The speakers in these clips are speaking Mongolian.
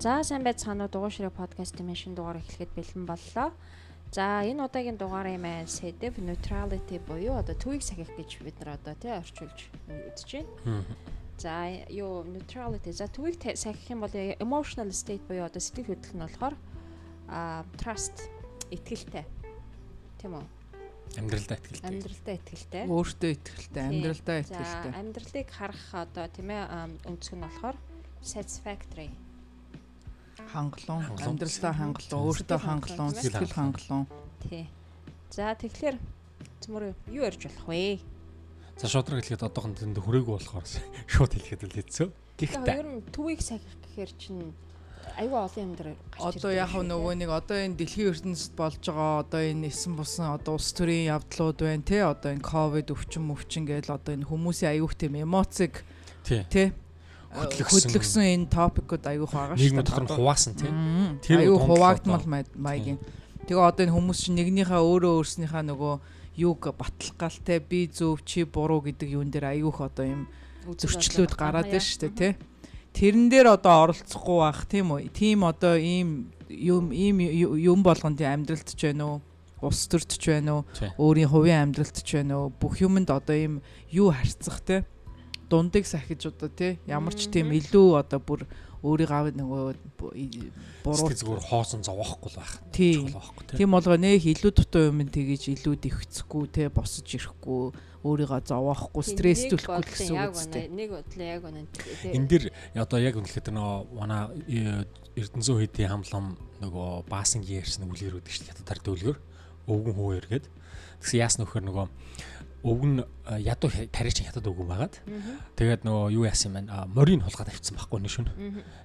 За сайн байцгаана уу дугуйшрэг подкастын минь шинэ дугаар эхлэхэд бэлэн боллоо. За энэ удаагийн дугаарын маань сэдэв neutrality буюу одоо төвийг сахих гэж бид нар одоо тий орчуулж үзэж байна. За юу neutrality за төвийг сахих юм бол emotional state буюу одоо сэтгэл хөдлөл нь болохоор а trust итгэлтэй. Тийм үү? Амьдралдаа итгэлтэй. Амьдралдаа итгэлтэй. Өөртөө итгэлтэй, амьдралдаа итгэлтэй. За амьдралыг харах одоо тийм ээ өнцөг нь болохоор satisfactory хангалуун, амьдралдаа хангалуун, өөртөө хангалуун, сэтгэл хангалуун. Тий. За тэгэхээр цөмөр юу ярьж болох вэ? За шудраг хэлэхэд одоохон тэнд хүрээгүй болохоор шууд хэлэхэд л хэцүү. Гэхдээ ер нь төвийг сахих гэхээр чинь аюу олон юм дээр одоо яг нөгөө нэг одоо энэ дэлхийн ертөнцид болж байгаа одоо энэ эсэн бусан одоо улс төрийн явдлууд байна те. Одоо энэ ковид өвчин өвчин гээл одоо энэ хүмүүсийн аюух тийм эмоциг тий хөдлөгсөн энэ топикууд аюух байгаа шүү дээ. Нийгэм дотор нь хуваасан тийм. Тэр аюух хуваагдмал маягийн. Тэгээ одоо энэ хүмүүс чинь нэгнийхээ өөрөө өөрснийхээ нөгөө юуг батлах галтай би зөв чи буруу гэдэг юун дээр аюух одоо юм зөрчлүүд гараад байна шүү дээ тий. Тэрэн дээр одоо оролцохгүй байх тийм үү? Тийм одоо ийм юм ийм юм болгонд амьдралт ч байна уу? Ус төрч байна уу? Өөрийн хувийн амьдралт ч байна уу? Бүх юмд одоо ийм юу харьцах те дундыг сахиж одоо тий ямар ч тийм илүү одоо бүр өөрийг аав нөгөө буруу зүгээр хоосон зовоохгүй л байх. Тийм болгоо нэх илүү дутуу юм тэгэж илүү дэвхцэхгүй тий босож ирэхгүй өөрийгөө зовоохгүй стресстүүлэхгүй гэсэн үг үстэй. Нэг бодлоо яг үнэн. Энд дэр одоо яг үнэхээр нөгөө манай Эрдэнэзүү хэдийн хамлам нөгөө баасангийн ярьсан үлгэр үүдэх чинь хятад дөлгөр өвгөн хүү эргээд тэгсэн яас нөхөр нөгөө нь ядуу тариач хятад өгөн байгаад тэгээд нөгөө юу яасан юм байна морийг хулгаад авчихсан байхгүй нэг шүн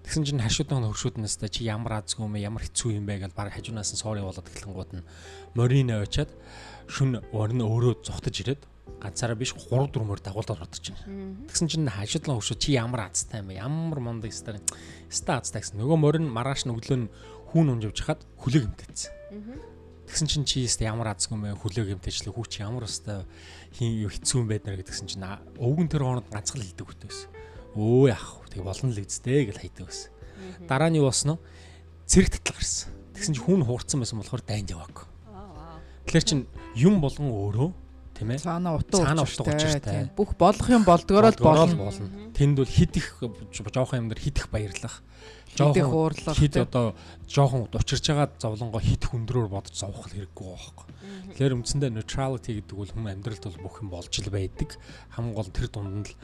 тэгсэн чинь хашуудан хөршүүднээс чи ямар азгүй юм ямар хэцүү юм бэ гэж баг хажуунаас нь сори болоод эхлэнгууд нь морийг авчиад шүн орн өөрөө зогтож ирээд ганцаараа биш 3 4 мөр дагуулдаар ордож байна. Тэгсэн чинь хашуудлан хөршөө чи ямар азтай юм бэ? Ямар мундаг стар. Ста азтай гэсэн. Нөгөө морин маргааш нь өглөө нь хүүн унживж хахад хүлээг өмтөцсөн. Тэгсэн чинь чи яст ямар азгүй юм бэ? Хүлээг юмтэйчлээ хүүч ямар өстой хин хэцүү юм байднаа гэдгсэн чинь өвгөн тэр хооронд ганцхан л хэлдэг хөтөөс. Өө яах вэ? Тэг болно л үсттэй гэж хайдаг байсан. Дараа нь юу болсон нь? Цэрэг татал гарсан. Тэгсэн чинь хүн хуурцсан байсан болохоор дайнд яваагүй. Тэгэхээр чин юм болгон өөрөө тийм ээ. Цаана утга цаана утга учиртай. Бүх болох юм болдгороо л болно. Тэнд бол хит их жоохон юм дээр хит их баярлах жоохон хуурлах хит одоо жоохон учирч байгаа зовлонгоо хит хүндрөөр бодож зовох хэрэггүй байхгүй. Тэгэхээр үндсэндээ neutrality гэдэг бол хүн амьдралд бол бүх юм болж л байдаг. Хамгийн гол тэр дунд л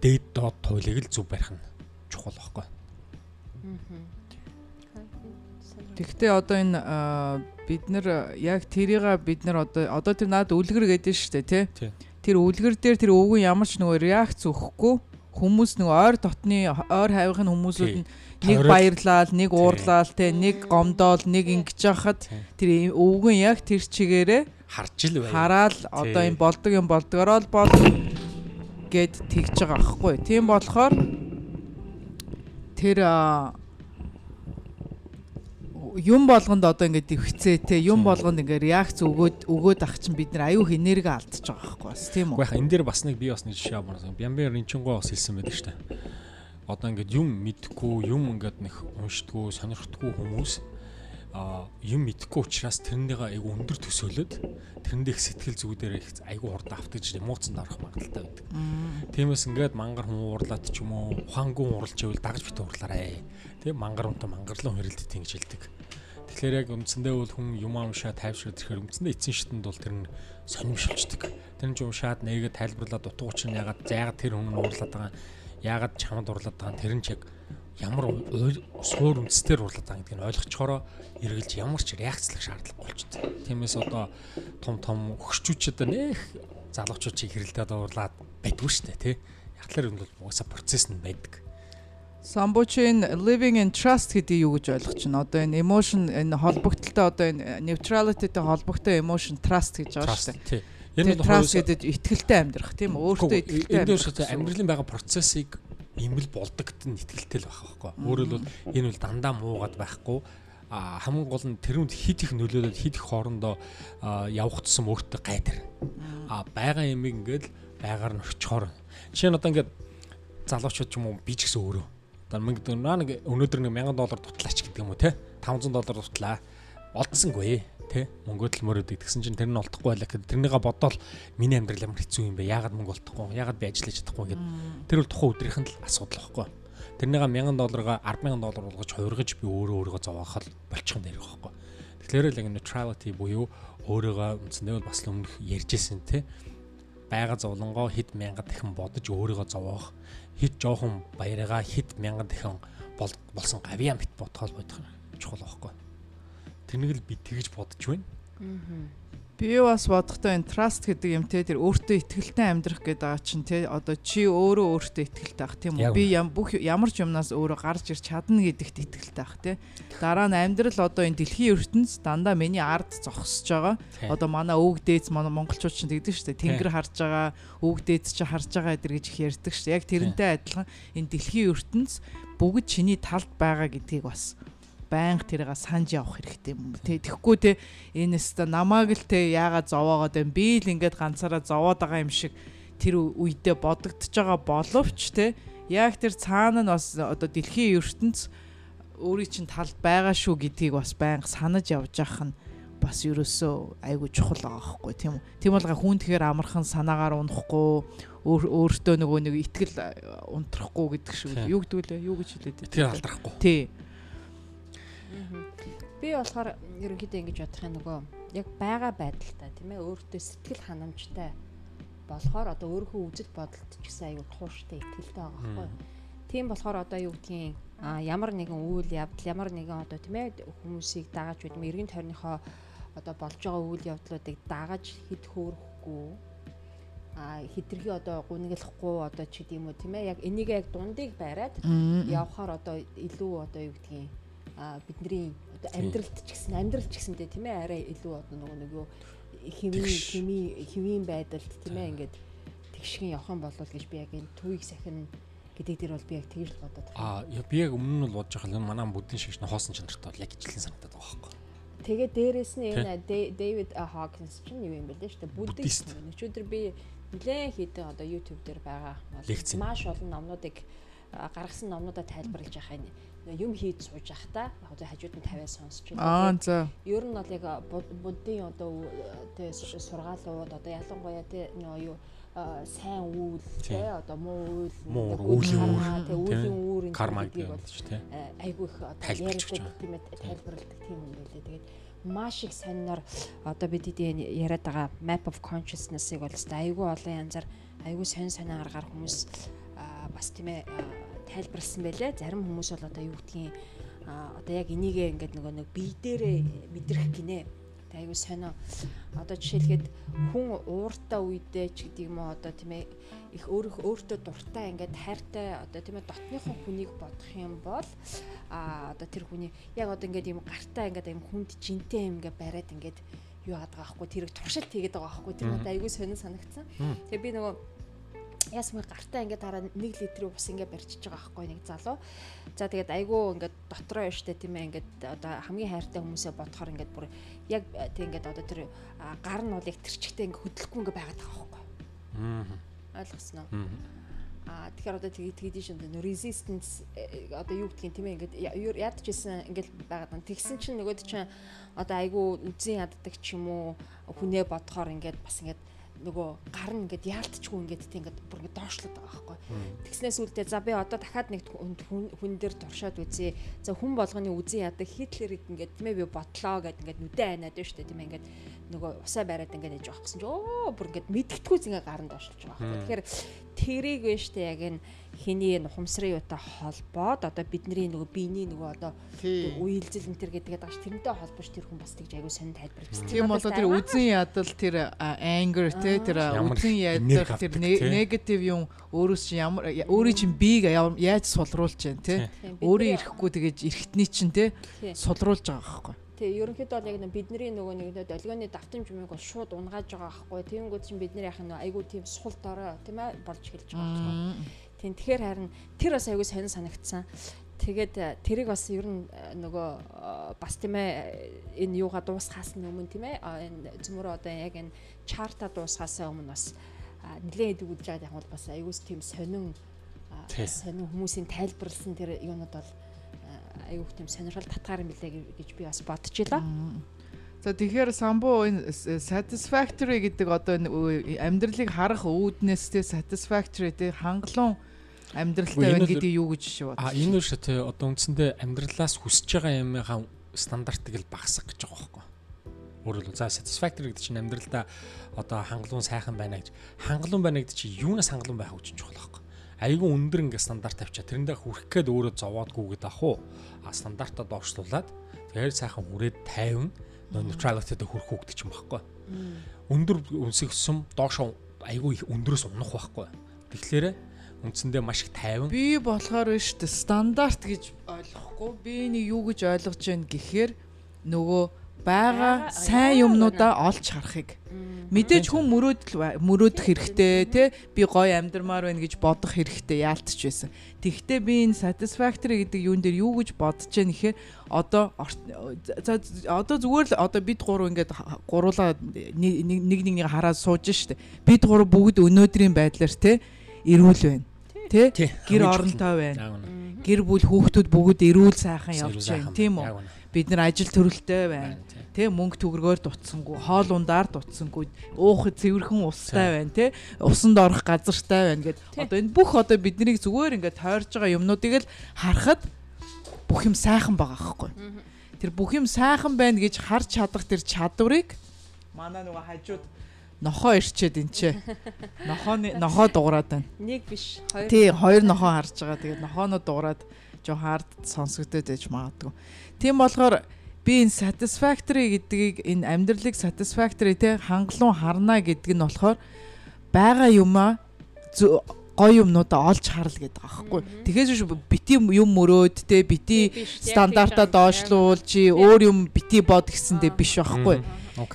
дээд доод туйлыг л зөв барих нь чухал байхгүй. Тэгвэл одоо энэ бид нар яг тэрийг бид нар одоо одоо тэр наад үлгэр гэдэг нь шүү дээ тий. Тэр үлгэр дээр тэр өвгөн ямар ч нөгөө реакц өгөхгүй хүмүүс нөгөө ойр дотны ойр хавийнхын хүмүүсүүд нь нэг баярлал, нэг уурлал, те нэг гомдоол, нэг ингэж яхад тэр өвгөн яг тэр чигээрээ харж ил бай. Хараал одоо юм болдог юм болдгороо л бол гэд тэгж байгаа аахгүй. Тийм болохоор тэр юм болгонд одоо ингээд хөвцөө те юм болгонд ингээд реакц өгөөд өгөөд ах чинь бид нар аюух энерги алдчихж байгаа байхгүй бас тийм үү. Гэхдээ энэ дээр бас нэг би бас нэг жишээ авах. Бямбер ринчунгоо бас хэлсэн байдаг шүү дээ одоо ингээд юм мэдхгүй юм ингээд нэг уншдаггүй сонирхдаггүй хүмүүс а юм мэдхгүй учраас тэрнийгээ айгу өндөр төсөөлөд тэрэндээ их сэтгэл зүгдээр их айгу урд автаж эмоцонд орох магадaltaй байдаг. Тиймээс ингээд мангар хүн уурлаад ч юм уу ухаангүй уралж ивэл дагж бит уурлаарай. Тэг мангар унтаа мангарлан хэрэлдэт ингэж хэлдэг. Тэгэхээр яг үндсэндээ бол хүн юм амшаа тайвшраад ирэхээр үндсэндээ эцсийн шатнд бол тэр нь сонирмшилчдаг. Тэр нь ч уншаад нэгээ тайлбарлаад утга учир нь ягаад зайгаад тэр хүн нь уурлаад байгаа яагаад чамд урлаад байгаа тэр нь ч яг ямар суур үндэстээр урлаад байгаа гэдгийг ойлгочхороо эргэлж ямар ч реакцлах шаардлага болчихсон. Тиймээс одоо том том өгчүүчэд нэх залуучуудыг хэрэлдээд урлаад байдгүй шүү дээ тий. Яг л юм бол угаасаа процесс нь байдаг. Самбучин living in trust гэдэг юу гэж ойлгож байна. Одоо энэ emotion энэ холбогдолтой одоо энэ neutrality-тэй холбогдтой emotion trust гэж байгаа шүү дээ. Энэ бол транс гэдэг итгэлтэй амьдрах тийм өөртөө итгэлтэй амьдрах. Амьдралын байгаа процессыг имэл болдогт нь итгэлтэй л байх байхгүй. Өөрөөр бол энэ бол дандаа муугаад байхгүй а хамгийн гол нь тэрүүнд хит их нөлөөлөд хит их хоорондоо явах тусам өөртөө гайдар. А байгаа юмыг ингээд байгаар нь өчхоор. Жишээ нь одоо ингээд залуучууд ч юм уу би ч гэсэн өөрөө одоо 1000 гэдэг нь нэг өнөөдөр нэг 1000 доллар дутлаач гэдэг юм уу те? 500 доллар дутлаа олдсонгүй те? Мөнгөө төлмөрөд гэдгсэн чинь тэр нь олдохгүй байлаа гэхдээ тэрнийгээ бодоол миний амьдрал ямар хэцүү юм бэ? Яагаад мөнгө олдохгүй? Яагаад би ажиллаж чадахгүй гэдэг тэр бол тухайн өдрийнх нь л асуудал байхгүй. Тэрнийгээ 1000 долларга 10000 доллар болгож хувиргаж би өөрөө өөрийгөө зовоохол болчихсон дээр байхгүй. Тэгэхээр л яг neutrality буюу өөрийгөө үндсэндээ бол бас л өмнөх ярьжсэн те? Байга зовлонгоо хэд мянга дахин бодож өөрийгөө зовоох хэд жоохон баярыгаа хэд мянган дахин болсон гавьяа мэт бодхоол бодох чухал байхгүй. Тэнийг л би тэгж бодож байна. Би бас бодохдоо энэ trust гэдэг юм те тэр өөртөө ихтгэлтэй амьдрах гэдэг байгаа чинь те одоо чи өөрөө өөртөө ихтгэлтэй ах тийм үү? Би бүх ямар ч юмнаас өөрөө гарч ирч чадна гэдэгт ихтгэлтэй ах те. Дараа нь амьдрал одоо энэ дэлхийн ертөнц дандаа миний ард зогсож байгаа. Одоо манай өвөг дээдс манай монголчууд чинь тэгдэг шүү дээ. Тэнгэр харж байгаа өвөг дээдс чинь харж байгаа эдэр гэж их ярьдаг шүү яг тэрнтэй адилхан энэ дэлхийн ертөнц бүгд чиний талд байгаа гэдгийг бас байнга тэрийг санаж явах хэрэгтэй юм. Тэ тэгэхгүй те энэс та намааг л те яагаад зовоогоод байна. Би л ингээд ганцаараа зовоод байгаа юм шиг тэр үедээ бодогдож байгаа боловч те яг тэр цаана нь бас одоо дэлхийн ертөнц өөрийн чинь талд байгаа шүү гэдгийг бас байнга санаж явж явах нь бас ерөөсөө айгүй чухал байгаа хгүй тийм үү. Тийм бол хүн тэгэхээр амархан санаагаар унахгүй өөртөө нөгөө нэг ихтгэл унтрахгүй гэдэг шиг юу гэдэг лээ юу гэж хэлээд. Тэр алдрахгүй. Тий. Би болохоор ерөнхийдөө ингэж бодох юм нөгөө яг байгаа байдалтай тийм ээ өөртөө сэтгэл ханамжтай болохоор одоо өөрийнхөө үзэл бодолд ч гэсэн аюу тууштай ихтгэлтэй байгаа байхгүй. Тийм болохоор одоо юу гэдгийг а ямар нэгэн үйл явдал ямар нэгэн одоо тийм ээ хүмүүсийг дааж байд юм эргэн тойрныхоо одоо болж байгаа үйл явдлуудыг дааж хэд хөөрөхгүй а хитрхи одоо гуниглахгүй одоо ч гэдэм үү тийм ээ яг энийг яг дундыг бариад явхаар одоо илүү одоо юу гэдгийг бидний амьдралд ч гэсэн амьдралд ч гэсэндээ тийм ээ арай илүү одоо нөгөө нэг юу хэвийн хими хэвийн байдалд тийм ээ ингээд тэгшгэн явах юм болов гэж би яг энэ төвийг сахин гэдэг дээр бол би яг тэгж л бодоод байна. Аа би яг өмнө нь бол бодож байгаа юм манай буддийн шигш нь хоосон чанартай бол яг ижилхэн санагдаад байгаа байхгүй. Тэгээ дээрэс нь энэ Дэвид Хокинс чинь юу юм бэ лээ шүү дээ. Буддист. Өчигдөр би нэлээд хийдэн одоо YouTube дээр байгаа маш олон номнуудыг гаргасан номнуудаа тайлбарлаж яхаа юм хийж сууж явахдаа яг зөв хажууд нь тавиа сонсч байна. Аа за. Ер нь бол яг буддийн одоо тэ сургаалууд одоо ялангуяа тэ нөө юу сайн үйл тэ одоо муу үйл үүлийн үр тэ үүлийн үр энэ гэдгийг бол тэ айгүй их одоо ярьдаг тийм ээ тайлбарладаг тийм юм байлээ. Тэгээд маш их сониноор одоо бид эдийн яриад байгаа map of consciousness-ыг бол айгүй олон янзаар айгүй сонин сонин аргаар хүмүүс бас тийм ээ тайлбарлсан байлээ. Зарим хүмүүс бол одоо юу гэдгийг одоо яг энийгээ ингээд нөгөө нэг бие дээрээ мэдрэх гинэ. Тэг айгу сонио. Одоо жишээлгээд хүн ууртай үедээ ч гэдэг юм уу одоо тийм ээ их өөрөх өөртөө дуртай ингээд хайртай одоо тийм ээ дотныхон хүнийг бодох юм бол а одоо тэр хүний яг одоо ингээд юм гартаа ингээд юм хүнд жинтэй юм ингээд бариад ингээд юу яадаг аахгүй тэрийг туршилт хийгээд байгаа аахгүй тэр надад айгүй сонир санагдсан. Тэгээ би нөгөө ясмын гартаа ингээд дараа 1 литрийн ус ингээд барьчихж байгаа байхгүй нэг залуу. За тэгээд айгүй ингээд дотроо яштэй тийм ээ ингээд одоо хамгийн хайртай хүмүүсээ бодохоор ингээд бүр яг тийм ингээд одоо тэр гар нь бол яг тэрчгтэй ингээд хөдлөхгүй ингээд байгаад байгаа байхгүй. Аа. Ойлгосноо. Аа тэгэхээр одоо тэгээд тэгээд шин resistance э, одоо юу гэдгийг тийм ээ ингээд ядчихсан ингээд байгаад. Тэгсэн чинь нөгөөд чинь одоо айгүй үзэн яддаг ч юм уу хүнээ бодохоор ингээд бас ингээд нөгөө гар нь ингээд яалтчгүй ингээд тийм ингээд бүр ингээд доошлоод байгаа байхгүй. Тэгснээс үүдээ за би одоо дахиад нэг хүн дээр туршаад үзье. За хүн болгоны үзэн ядаг Хитлерийг ингээд тийм ээ би бодлоо гэд ингээд нүдэн айнаад байна шүү дээ тийм ээ ингээд нөгөө усаа бариад ингээд ээж авах гэсэн чи оо бүр ингээд мэдгэдэггүй зингээ гарын доошлож байгаа байхгүй. Тэгэхээр тэрийг вэ штэ яг энэ хэний нухамсрын юутай холбоод одоо бидний нөгөө биений нөгөө одоо үеэлзэл энэ төр гэдэг байгаа ш тэрнтэй холбооч тэр хүн бас тэгж аягүй сонир тайлбарлаж. Тийм болоо тэр үзэн ядал тэр anger те тэр үзэн ядал тэр негатив юм өөрөөс чинь ямар өөрийн чинь биег яаж сулруулж जैन те өөрөө ирэхгүй тэгэж эрэхтний чинь те сулруулж байгаа байхгүй. Тий, ерөнхийдөө бол яг бидний нөгөө нэг долгионы давтамж юмыг бол шууд унгааж байгаа байхгүй. Тэнгүүд чинь бид нар яхах нь айгүй тийм сул дорой тийм ээ болж эхэлж байгаа байхгүй. Тийм тэгэхээр харин тэр бас айгүй сонир санагдсан. Тэгээд э, тэрийг бас ер нь э, нөгөө э, бас тийм ээ энэ юугаа дуусгаас өмнө тийм ээ энэ зөмөр одоо яг энэ чарта дуусгаас өмнө бас нэлээд өгдөж байгаа яг бол бас айгуус тийм сонин сонин хүмүүсийн тайлбарлсан тэр юунууд бол айгүйх тийм сонирхол татгаар юм билээ гэж би бас илаа. За тэгэхээр самбуу энэ satisfactory гэдэг одоо амьдралыг харах үүднээс те satisfactory те хангалуун амьдралтай байна гэдэг юу гэж шүү. А энэ үү те одоо үндсэндээ амьдралаас хүсэж байгаа юмынхаа стандартыг л багасгах гэж байгаа байхгүй. Өөрөөр хэлбэл за satisfactory гэдэг чинь амьдралдаа одоо хангалуун сайхан байна гэж хангалуун байна гэдэг чинь юунаас хангалуун байх гэж чухал байхгүй. Айгүй өндөр ингээ стандарт тавьчаа тэрэндээ хүрэх гээд өөрөө зовоодгүйгээд ах уу. А стандартаа доошлуулад тэгэхээр сайхан хүрээд тайван neutrality-д хүрэх үг гэдэг юм баггүй. Өндөр үнсэх сум доошоо айгүй их өндөрөөс унах байхгүй. Тэгэхээр үндсэндээ маш их тайван. Би болохоор дээ стандарт гэж ойлгохгүй. Би нэг юу гэж ойлгож байна гэхээр нөгөө байгаа сайн юмнуудаа олж харахыг. Мэдээж хүн мөрөөдөл мөрөөдөх хэрэгтэй тий би гоё амьдрмаар байна гэж бодох хэрэгтэй яалтч байсан. Тэгвэл би энэ satisfactory гэдэг юун дээр юу гэж бодож байна гэхээр одоо одоо зүгээр л одоо бид гурав ингээд гуруулаа нэг нэг нэг хараад сууж штэ бид гурав бүгд өнөөдрийн байдлаар тий эрүүл байна. Тий. Гэр оронтой байна. Гэр бүл хүүхдүүд бүгд эрүүл сайхан явж байна. тийм үү бид нар ажил төрөлтэй байна Тэ мөнгө төгрөгөөр дутсангүй, хоол ундаар дутсангүй, уух цэвэрхэн устай байна, тэ усанд орох газартай байна гэд. Одоо энэ бүх одоо биднийг зүгээр ингээд тойрж байгаа юмнуудыг л харахад бүх юм сайхан байгаа байхгүй. Тэр бүх юм сайхан байна гэж харж чадах тэр чадварыг манай нөгөө хажууд нохоо ирчээд энэ нохооны нохоо дуурайд байна. Нэг биш, хоёр. Тий, хоёр нохоо харж байгаа. Тэгээд нохооноо дуурайд жоо хаард сонсогдоод байж магадгүй. Тийм болохоор би энэ satisfactory гэдгийг энэ амьдралыг satisfactory те хангалуун харна гэдэг нь болохоор байгаа юмаа гоё юмнуудаа олж харал гэдэг аахгүй. Тэгээс бити юм мөрөөд те бити стандартаа доошлуул чи өөр юм бити бод гэсэндээ биш байхгүй.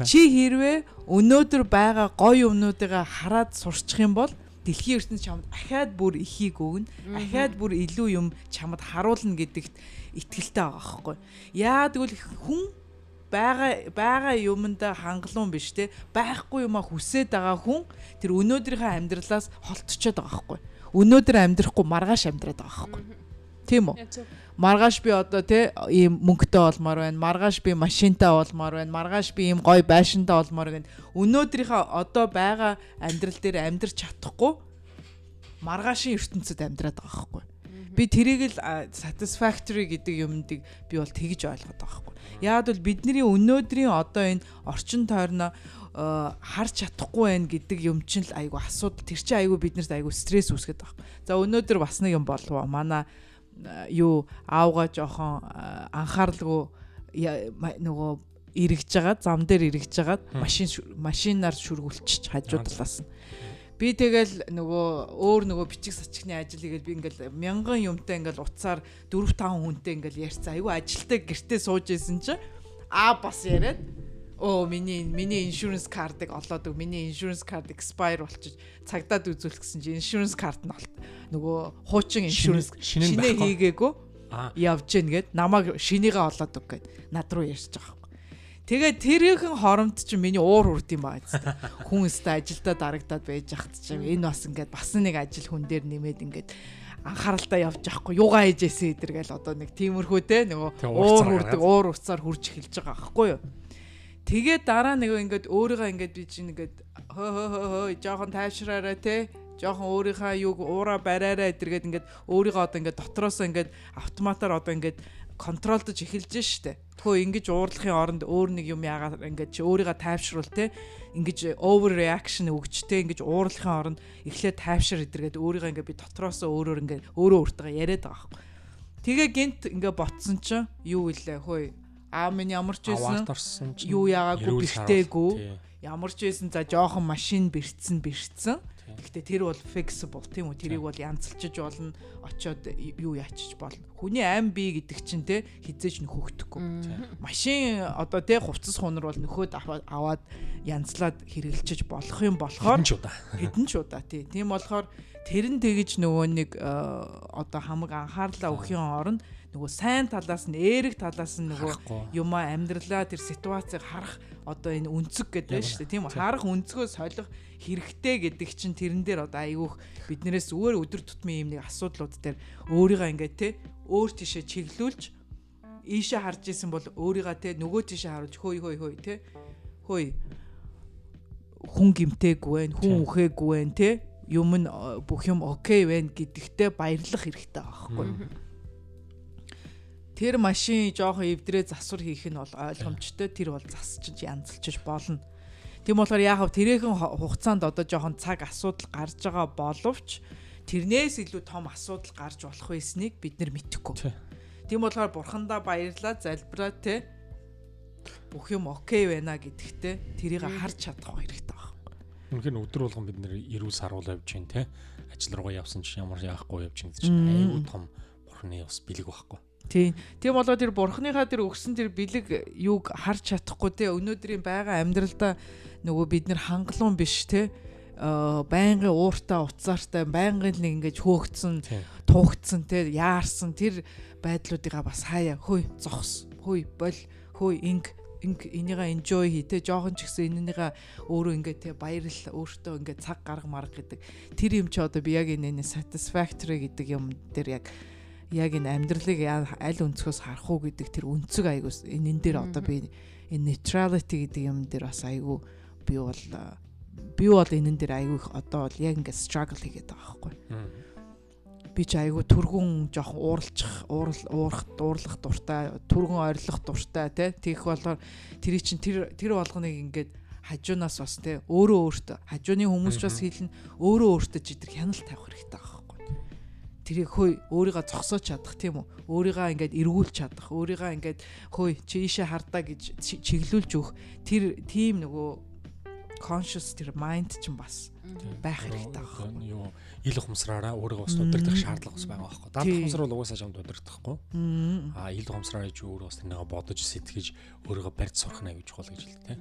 Чи хэрвээ өнөөдөр байгаа гоё юмнуудыг хараад сурчих юм бол дэлхийн ертөнд чамд ахаад бүр ихийг өгнө. Ахаад бүр илүү юм чамд харуулна гэдэгт итгэлтэй байгаа байхгүй. Яа тэгвэл хүн байгаа байгаа юмд хангалуун биш те байхгүй юмаа хүсээд байгаа хүн тэр өнөөдрийнхөө амьдралаас холтчоод байгаа байхгүй. Өнөөдөр амьдрахгүй маргааш амьдраад байгаа байхгүй. Тийм үү? Маргааш би одоо те ийм мөнгөтэй болмоор байна. Маргааш би машинтай болмоор байна. Маргааш би ийм гоё байшинтай болмоор байна. Өнөөдрийнхөө одоо байгаа амьдрал дээр амьдрч чадахгүй маргаашийн ертөнцид амьдраад байгаа байхгүй. Би тэрийг л satisfactory гэдэг юмдыг би бол тэгж ойлгоод байгаа байхгүй. Яагад бол бидний өнөөдрийн одоо энэ орчин тойрноо харж чадахгүй байх гэдэг юм чинь л айгу асуудал тэр чинь айгу биднэрт айгу стресс үүсгэж байгаа. За өнөөдөр бас нэг юм болов манай юу аавга жоохон анхааралгүй нөгөө эргэж байгаа зам дээр эргэж байгаа машин машинаар шүргүүлчих хажууд талаас нь Би тэгэл нөгөө өөр нөгөө бичиг сачигны ажил хийгээл би ингээл мянган юмтай ингээл уцаар 4 5 хүнтэй ингээл ярьцсан. Айгүй ажилтай гэртээ сууж исэн чинь аа бас яриад оо миний миний insurance card-ыг олоод өг. Миний insurance card expire болчих цагдаад үзүүлэх гэсэн чинь insurance card нь болт нөгөө хуучин insurance шинэ хийгээгүй явж гин гэд намайг шинийгээ олоод өг гэд над руу ярьж байгаа Тэгээд тэрийнхэн хоромт чи миний уур хүрд юм баа зү. Хүн өстө ажилдаа дарагдаад байж ахт чи энэ бас ингээд бас нэг ажил хүн дээр нэмээд ингээд анхааралтай явж байхгүй юугаа хийжээсэ эдэргээл одоо нэг тиймэрхүү те нөгөө уур хүрдэг уур уцаар хурж эхэлж байгаа байхгүй юу. Тэгээд дараа нэг ингээд өөрийгөө ингээд би чинь ингээд хөө хөө хөө жоохон тайвшраарай те жоохон өөрийнхөө юг уура бариараа эдэргээд ингээд өөрийгөө одоо ингээд дотроос ингээд автоматар одоо ингээд контролдож эхэлж штэ. Тэгэхөө ингэж уурлахын оронд өөр нэг юм яагаад ингэж өөрийгөө тайвшруул те ингэж over reaction өгч те ингэж уурлахын оронд эхлээд тайвшир идэргээд өөрийгөө ингээ би дотроосоо өөрөөр ингээ өөрөө өөртөө яриад байгаа байхгүй. Тэгээ гинт ингээ ботсон чинь юу илээ хөөе аа минь ямар ч байсан юу яагаагүй бэртээгүй ямар ч байсан за жоохон машин бэрцсэн бэрцсэн Гэхдээ тэр бол fixable тийм үү? Тэрийг бол янзлчиж болно. Очоод юу яачиж болно. Хүний ам бие гэдэг чинь те хизээж нөхөгдөхгүй. Машин одоо те хувцас хунар бол нөхөд аваад янзлаад хэрэгэлчиж болох юм болохоор хэдэн ч удаа тий. Тийм болохоор тэр нь тэгэж нөгөө нэг э, одоо хамаг анхаарлаа өгөхийн оронд нөгөө сайн талаас нь эерэг талаас нь нөгөө юмаа амьдралаа тэр ситуацийг харах одоо энэ үнцэг гэдэг байна шүү дээ. Тийм үү? Харах үнцгөө солих хэрэгтэй гэдэг чинь тэрэн дээр одоо айгүйх биднээс зүгээр өдөр тутмын юм нэг асуудлууд дээр өөрийгөө ингээд те өөр тишээ чиглүүлж ийшээ харж исэн бол өөрийгөө те нөгөө тишээ харуулж хөөй хөөй хөөй те хөөй хүн гимтээгүй байх хүн үхээгүй байх те юм нь бүх юм окей байна гэдэгтээ баярлах хэрэгтэй байхгүй тэр машин жоохон эвдрээ засвар хийх нь бол ойлгомжтой. Тэр бол засчиж янзлчиж болно. Тийм болохоор яахав тэрээхэн хугацаанд одоо жоохон цаг асуудал гарч байгаа боловч тэрнээс илүү том асуудал гарч болох байсныг бид нар мэдэхгүй. Тийм болохоор бурхандаа баярлаа залбираа те бүх юм окей байна гэдэгтээ тэрийг харж чадах хэрэгтэй Үнэхээр өдөр болгон бид нэр эрүүл саруул явж чинь те ажил руугаа явсан чинь ямар яахгүй явж чинь чинь аюу том бурхны бас бэлэг байхгүй. Тийм. Тийм болоо тэр бурхныхаа тэр өгсөн тэр бэлэг юуг харж чадахгүй те. Өнөөдрийн байгаа амьдралдаа нөгөө бид нэр хангалуун биш те. Байнгын ууртаа уцаартай байнгын нэг ингэж хөөгцсөн туugцсан те. Яарсан тэр байдлуудыгаа бас хаяа. Хөөй зогс. Хөөй бол. Хөөй инг энийгээ enjoy хий те. Жоохон ч гэсэн энэнийгээ өөрөө ингээд те баярлал өөртөө ингээд цаг гарга марга гэдэг. Тэр юм чи одоо би яг энэ satisfactory гэдэг юм дээр яг яг энэ амьдралыг аль өнцгөөс харах уу гэдэг тэр өнцөг айгуус энэ дээр одоо би энэ neutrality гэдэг юм дээр бас айгу би бол би бол энэ дээр айгу их одоо бол яг ингээд struggle хийгээд байгаа байхгүй. Би ч айгүй түргүн жоохон ууралчих уурал уурах дуурлах дуртай түргүн ойрлох дуртай тий Тэгэх болохоор тэр чинь тэр тэр болгоныг ингээд хажуунаас бас тий өөрөө өөртөө хажууны хүмүүс ч бас хэлнэ өөрөө өөртөө ч идэр хяналт тавих хэрэгтэй тэрийг хөөе өөрийгөө зогсоож чадах тийм үү өөрийгөө ингээд эргүүлж чадах өөрийгөө ингээд хөөе чи ийшээ хардаа гэж чиглүүлж өгөх тэр тийм нөгөө conscious тэр mind ч юм бас байх хэрэгтэй байна. Юу ил ухамсараараа өөрийгөө бас удирдах шаардлага бас байгаа байхгүй. Даад ухамсар бол угаасаа жамд удирдахгүй. Аа ил ухамсараа чи өөрөө бас тэрнийг бодож сэтгэж өөрийгөө барьж сурах нэ гэж хол гэж л тээ.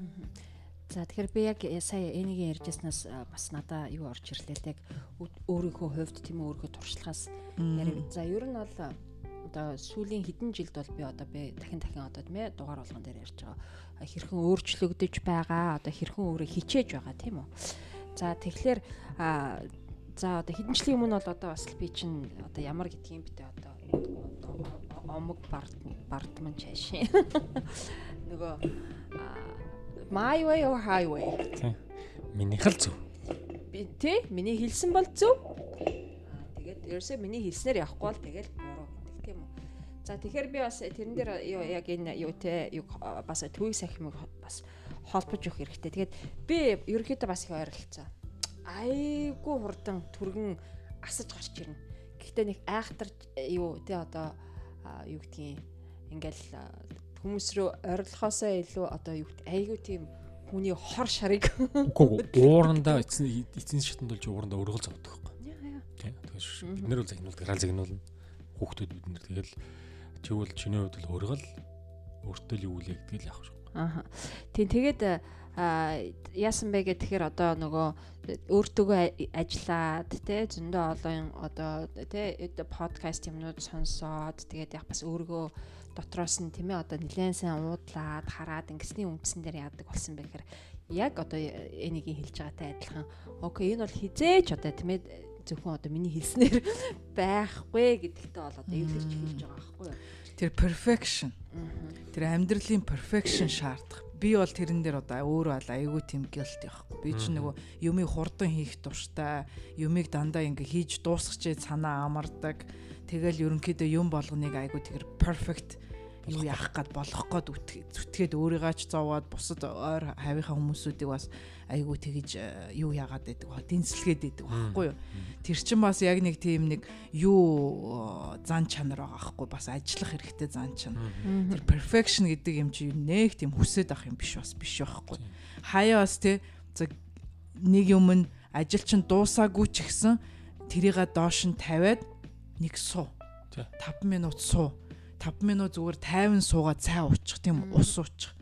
За тэгэхээр би яг сая энийгээ ярьжсанаас бас надаа юу орж ирлээ яг өөрийнхөө хувьд тийм өөрийнхөө туршлагаас ярив. За ер нь бол одоо сүүлийн хэдэн жилд бол би одоо би дахин дахин одоо тийм ээ дугаар болгон дээр ярьж байгаа хэрхэн өөрчлөгдөж байгаа одоо хэрхэн өөрөө хичээж байгаа тийм үү за тэгэхээр за одоо хэдэн жилийн өмнө бол одоо бас би чинь одоо ямар гэдгийг битээ одоо омог бард бардман чашин нөгөө my way or highway минийх л зөв би тий миний хэлсэн бол зөв тэгээд ерөөсөө миний хэлснээр явахгүй бол тэгэл буруу За тэгэхээр би бас тэрэн дээр яг энэ юу те юу бас төвийг сахимыг бас холбож өгөх хэрэгтэй. Тэгээд би ерөөхдөө бас их ойролцоо. Айгу хурдан түргэн асаж гарч ирнэ. Гэхдээ нэг айхтар юу те одоо юу гэдгийг ингээл хүмүүс рүү ойрлохоосоо илүү одоо юу гэдэг айгу тийм хүний хор шарыг уурандаа эцэн эцэн шатанд болж уурандаа өргөл зовдөг байхгүй. Тийм. Тэгэхээр бид нэр бол загнуулдаг, хаал загнуулна. Хүүхдүүд бид нэр тэгэл Тэгвэл чиний хувьд л өргөл өөртөө л юу үлээ гэдэг л яах шүү. Аа. Тийм тэгээд яасан бэ гэхээр одоо нөгөө өөртөөгөө ажиллаад те зөндөө олон одоо те подкаст юмнууд сонсоод тэгээд яг бас өөргөө дотроос нь тийм ээ одоо нэлээд сайн уудлаад хараад ингэсний үндсэн дээр яадаг болсон бэ гэхээр яг одоо энийг хэлж байгаатай адилхан окей энэ бол хизээч одоо тийм ээ зөвхөн одоо миний хэлснээр байхгүй гэдэгтээ бол одоо эвлэрч хэлж байгаа байхгүй юу. Тэр perfection. Тэр амьдралын perfection шаардах. Би бол тэрэн дээр одоо өөрөө айгүй тийм guilty байхгүй. Би ч нөгөө юмыг хурдан хийх дуртай, юмыг дандаа ингээ хийж дуусгачээ санаа амардаг. Тэгэл ерөнхийдөө юм болгоныг айгүй тэгэр perfect юу яах гээд болох гээд зүтгээд өөрийгөө ч зовоод бусад ойр хавийнхаа хүмүүсүүдийг бас айгүй тэгэж э, юу яагаад байдаг ба дэнслэгээд байдаг байхгүй юу? Тэр чин бас яг нэг тийм нэг юу э, зан чанар байгаа байхгүй бас ажиллах хэрэгтэй зан чанар. Тэр perfection гэдэг юм чи нэг тийм хүсээд ах юм биш бас биш байхгүй. Хаяа бас те нэг юм нь ажил чин дуусаагүй ч гэсэн тэрийга доош нь тавиад нэг суу. 5 минут суу. 5 минут зүгээр тайван суугаад цай уучих тийм ус уучих.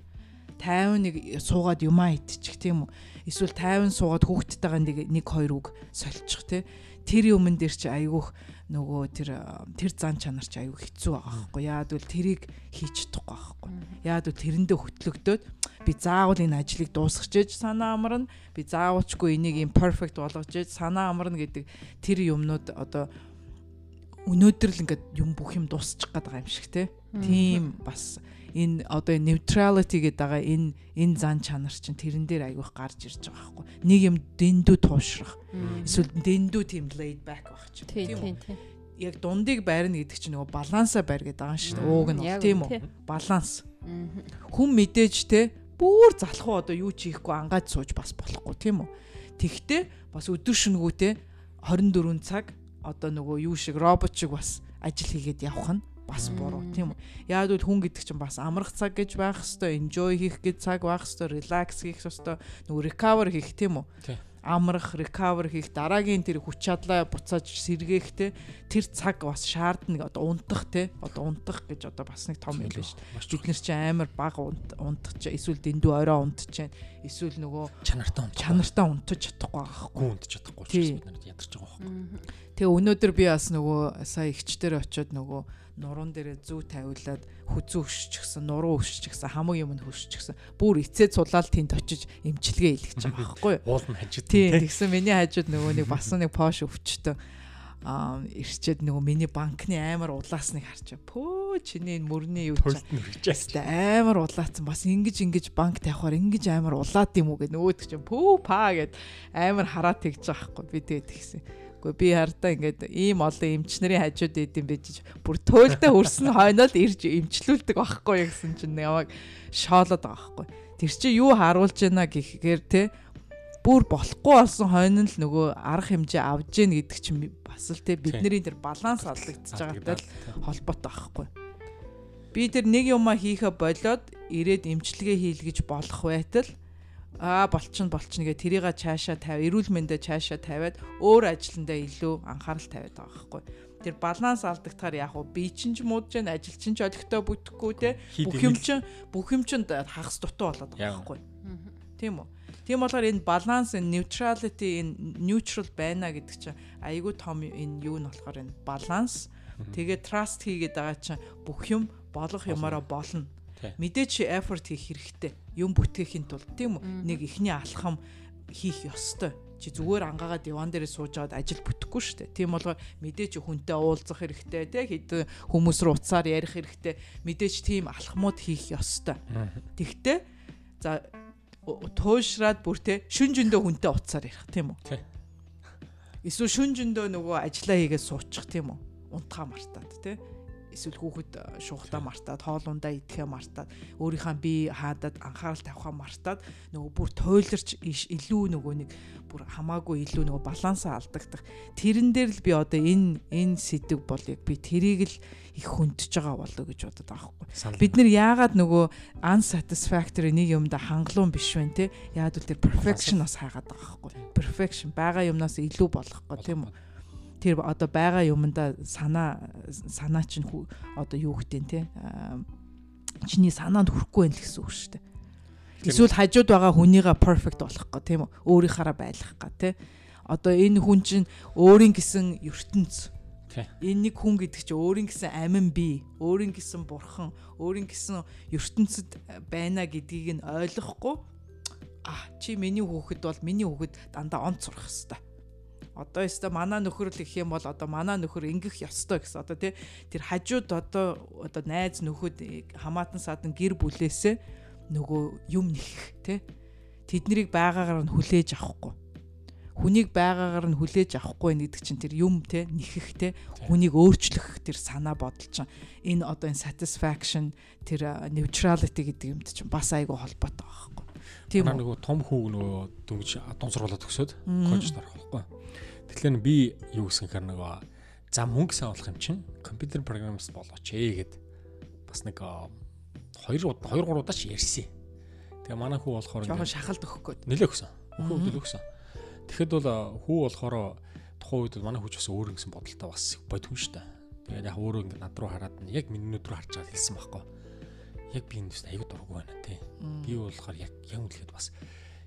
Тайван нэг суугаад юмаа идчих тийм үү. Эсвэл тайван суугаад хүүхдтэйгээ нэг нэг хоёр үг сольчих тий. тэр юмн дээр чи айгүйх нөгөө тэр тэр зан чанар чи айгүй хэцүү байгаа байхгүй. Яад бол тэрийг хийж чадахгүй байхгүй яад бол тэрэндээ хөтлөгдөөд би заавал энэ ажлыг дуусгах гэж санаа амарна. Би заавалчгүй энийг юм перфект болгож гэж санаа амарна гэдэг тэр юмнууд одоо өнөөдөр л ингээд юм бүх юм дуусчих гээд байгаа юм шиг те. Тийм бас энэ одоо neutrality гэдэг байгаа энэ энэ зан чанар чинь тэрэн дээр аявих гарч ирж байгаа байхгүй. Нэг юм дэндүү туушрах. Эсвэл дэндүү тийм laid back байх чинь тийм тийм яг дундыг байрна гэдэг чинь нөгөө балансаа байр гэдэг байгаа шүү дээ. Ууг нь тийм үү? Баланс. Хүн мэдээж те бүр залхуу одоо юу ч хийхгүй ангаад сууж бас болохгүй. Тийм үү? Тэгтээ бас өдөр шөнөгөөтэй 24 цаг одоо нөгөө юу шиг робот шиг бас ажил хийгээд явах нь бас буруу тийм үү. Яг л хүн гэдэг чинь бас амрах цаг гэж байх хэвээр, enjoy хийх гэж цаг байх хэвээр, relax хийх хэвээр, нөгөө recover хийх тийм үү амрах, recover хийх, дараагийн тэр хүч чадлаа буцааж сэргээхтэй тэр цаг бас шаардна одоо унтах те одоо унтах гэж одоо бас нэг том юм биш. Бид нар чи амар баг унтах ч эсвэл дэндүү орой унтж чинь эсвэл нөгөө чанартаа унтах. Чанартаа унтаж чадахгүй байхгүй. Гүн унтаж чадахгүй ч бид нар ядарч байгаа байхгүй. Тэгээ өнөөдөр би бас нөгөө сая ихчдэр очиод нөгөө нуруунд дээрээ зүү тавиулаад хүзүү өшчихсэн, нуруу өшчихсэн, хамаг юм нь хөшчихсэн. Бүр эцээ цулаал тэнд очиж эмчилгээ хийлгэж байгаа байхгүй юу? Уул нь хажууд. Тийм, тэгсэн миний хажууд нөгөө нэг бас нэг пош өвчтөн аа ирчээд нөгөө миний банкны амар улаасныг харчаа. Пөө чиний мөрний юу ч амар улаацсан. Бас ингэж ингэж банк тавихаар ингэж амар улаад юм уу гэ нөгөөд чинь пөө паа гэд амар хараад тэгж байгаа байхгүй би тэгээд тэгсэн. Гэхдээ би хардаа ингээд ийм олон эмчнэрийн хажууд идэм байж бүр туйлдаа хөрсөн хойноод ирж эмчлүүлдэг байхгүй гэсэн чинь ямаг шоолоод байгаа байхгүй. Тэр чи юу харуулж байна гэхээр те бүр болохгүй болсон хойно л нөгөө арга хэмжээ авж гин гэдэг чинь бас л те бидний тэр баланс алдагдчихж байгаатай л холбоотой байхгүй. Би тэр нэг юмаа хийхэ болоод ирээд эмчилгээ хийлгэж болох байтал аа болчин болчин гэ тэрийга цаашаа тавь эрүүл мэндэ цаашаа тавиад өөр ажландаа илүү анхаарал тавиад байгаа байхгүй тэр баланс алдагдахаар яг уу би чинь ч муудж जैन ажил чинь ч олигтой бүтэхгүй те бүх юм чинь бүх юм чинь хагас дутуу болоод байгаа байхгүй тийм үү? Тийм болохоор энэ баланс энэ neutrality энэ neutral байна гэдэг чинь айгүй том энэ юу нь болохоор энэ баланс. Тэгээ trust хийгээд байгаа чинь бүх юм болох юмараа болно. Мэдээч effort хийх хэрэгтэй. Юм бүтээхийн тулд тийм үү? Нэг ихний алхам хийх ёстой. Чи зүгээр ангаагаа диван дээр сууж аваад ажил бүтэхгүй шүү дээ. Тийм болохоор мэдээч хүнтэй уулзах хэрэгтэй тий хэд хүмүүс рүү уцаар ярих хэрэгтэй. Мэдээч тийм алхмууд хийх ёстой. Тэгтээ за туушраад бүр тий шүн жөндөө хүнтэй уцаар ярих тийм үү? Эсвэл шүн жөндөө нөгөө ажиллаа хийгээд суучих тийм үү? Унтхаа мартаад тий эсвэл хүүхэд э, шуухтаа мартаад хоолундаа идэхээ мартаад өөрийнхөө бие хаадад анхаарал тавихаа мартаад нөгөө бүр тойлорч илүү нөгөө нэг бүр хамаагүй илүү нөгөө балансаа алдагдах. Тэрэн дээр л би одоо энэ энэ сэдв бол яг би тэрийг л их хүндж байгаа болоо гэж бодод байгаа хгүй бид нэр яагаад нөгөө unsatisfactory нэг юмда хангалуун биш вэ те? Яад үл тэр perfection бас хайгаад байгаа хгүй perfection байгаа юмнаас илүү болохгүй тийм үү тэр одоо байгаа юмда санаа санаа чинь одоо юу гэдэг те чиний санаанд хүрэхгүй байх гэсэн үг шүү дээ. Эсвэл хажууд байгаа хүнийгээ perfect болох гэх тийм үү? Өөрийнхаараа байлгах гэх те. Одоо энэ хүн чинь өөрийн гэсэн ертөнц. Энэ нэг хүн гэдэг чинь өөрийн гэсэн амин бий, өөрийн гэсэн бурхан, өөрийн гэсэн ертөнцид байна гэдгийг нь ойлгохгүй а чи миний хүүхэд бол миний хүүхэд дандаа онц сурах хэвээр одоо ёстой манай нөхөр л их юм бол одоо манай нөхөр ингэх ёстой гэсэн. Одоо тий тэр хажууд одоо одоо найз нөхөд хамаатан садан гэр бүлээсээ нөгөө юм нэх тий. Тэднийг байгаагаар нь хүлээж авахгүй. Хүнийг байгаагаар нь хүлээж авахгүй гэдэг чинь тэр юм те нэхэх те хүнийг өөрчлөх тэр санаа бодол чинь. Энэ одоо энэ satisfaction тэр neutrality гэдэг юмд чинь бас айгүй холбоотой байхгүй. Тийм нөгөө том хүүг нөгөө дөнгөж адуун сургуулаад төгсөөд коллежд орох байхгүй Тэгэхээр би юу гэсэн хэрэг нөгөө за мөнгө сайн болох юм чинь компьютер программист болооч ээ гэд бас нэг 2 2 3 удаа ч ярьсан. Тэгээ манай хүү болохоор жоохон шахалт өгөх гээд нэлээ өгсөн. Хүү нэлээ өгсөн. Тэгэхэд бол хүү болохоор тухайн үед манай хүүч бас өөр ингэсэн бодолтой бас бодгүй шүү дээ. Тэгээд яг өөрөө ингэ над руу хараад нь яг миний нүд рүү харж байгаа хэлсэн байхгүй. Яг би энэ аягүй дурггүй байна тий. Би болохоор яг яг үлгээд бас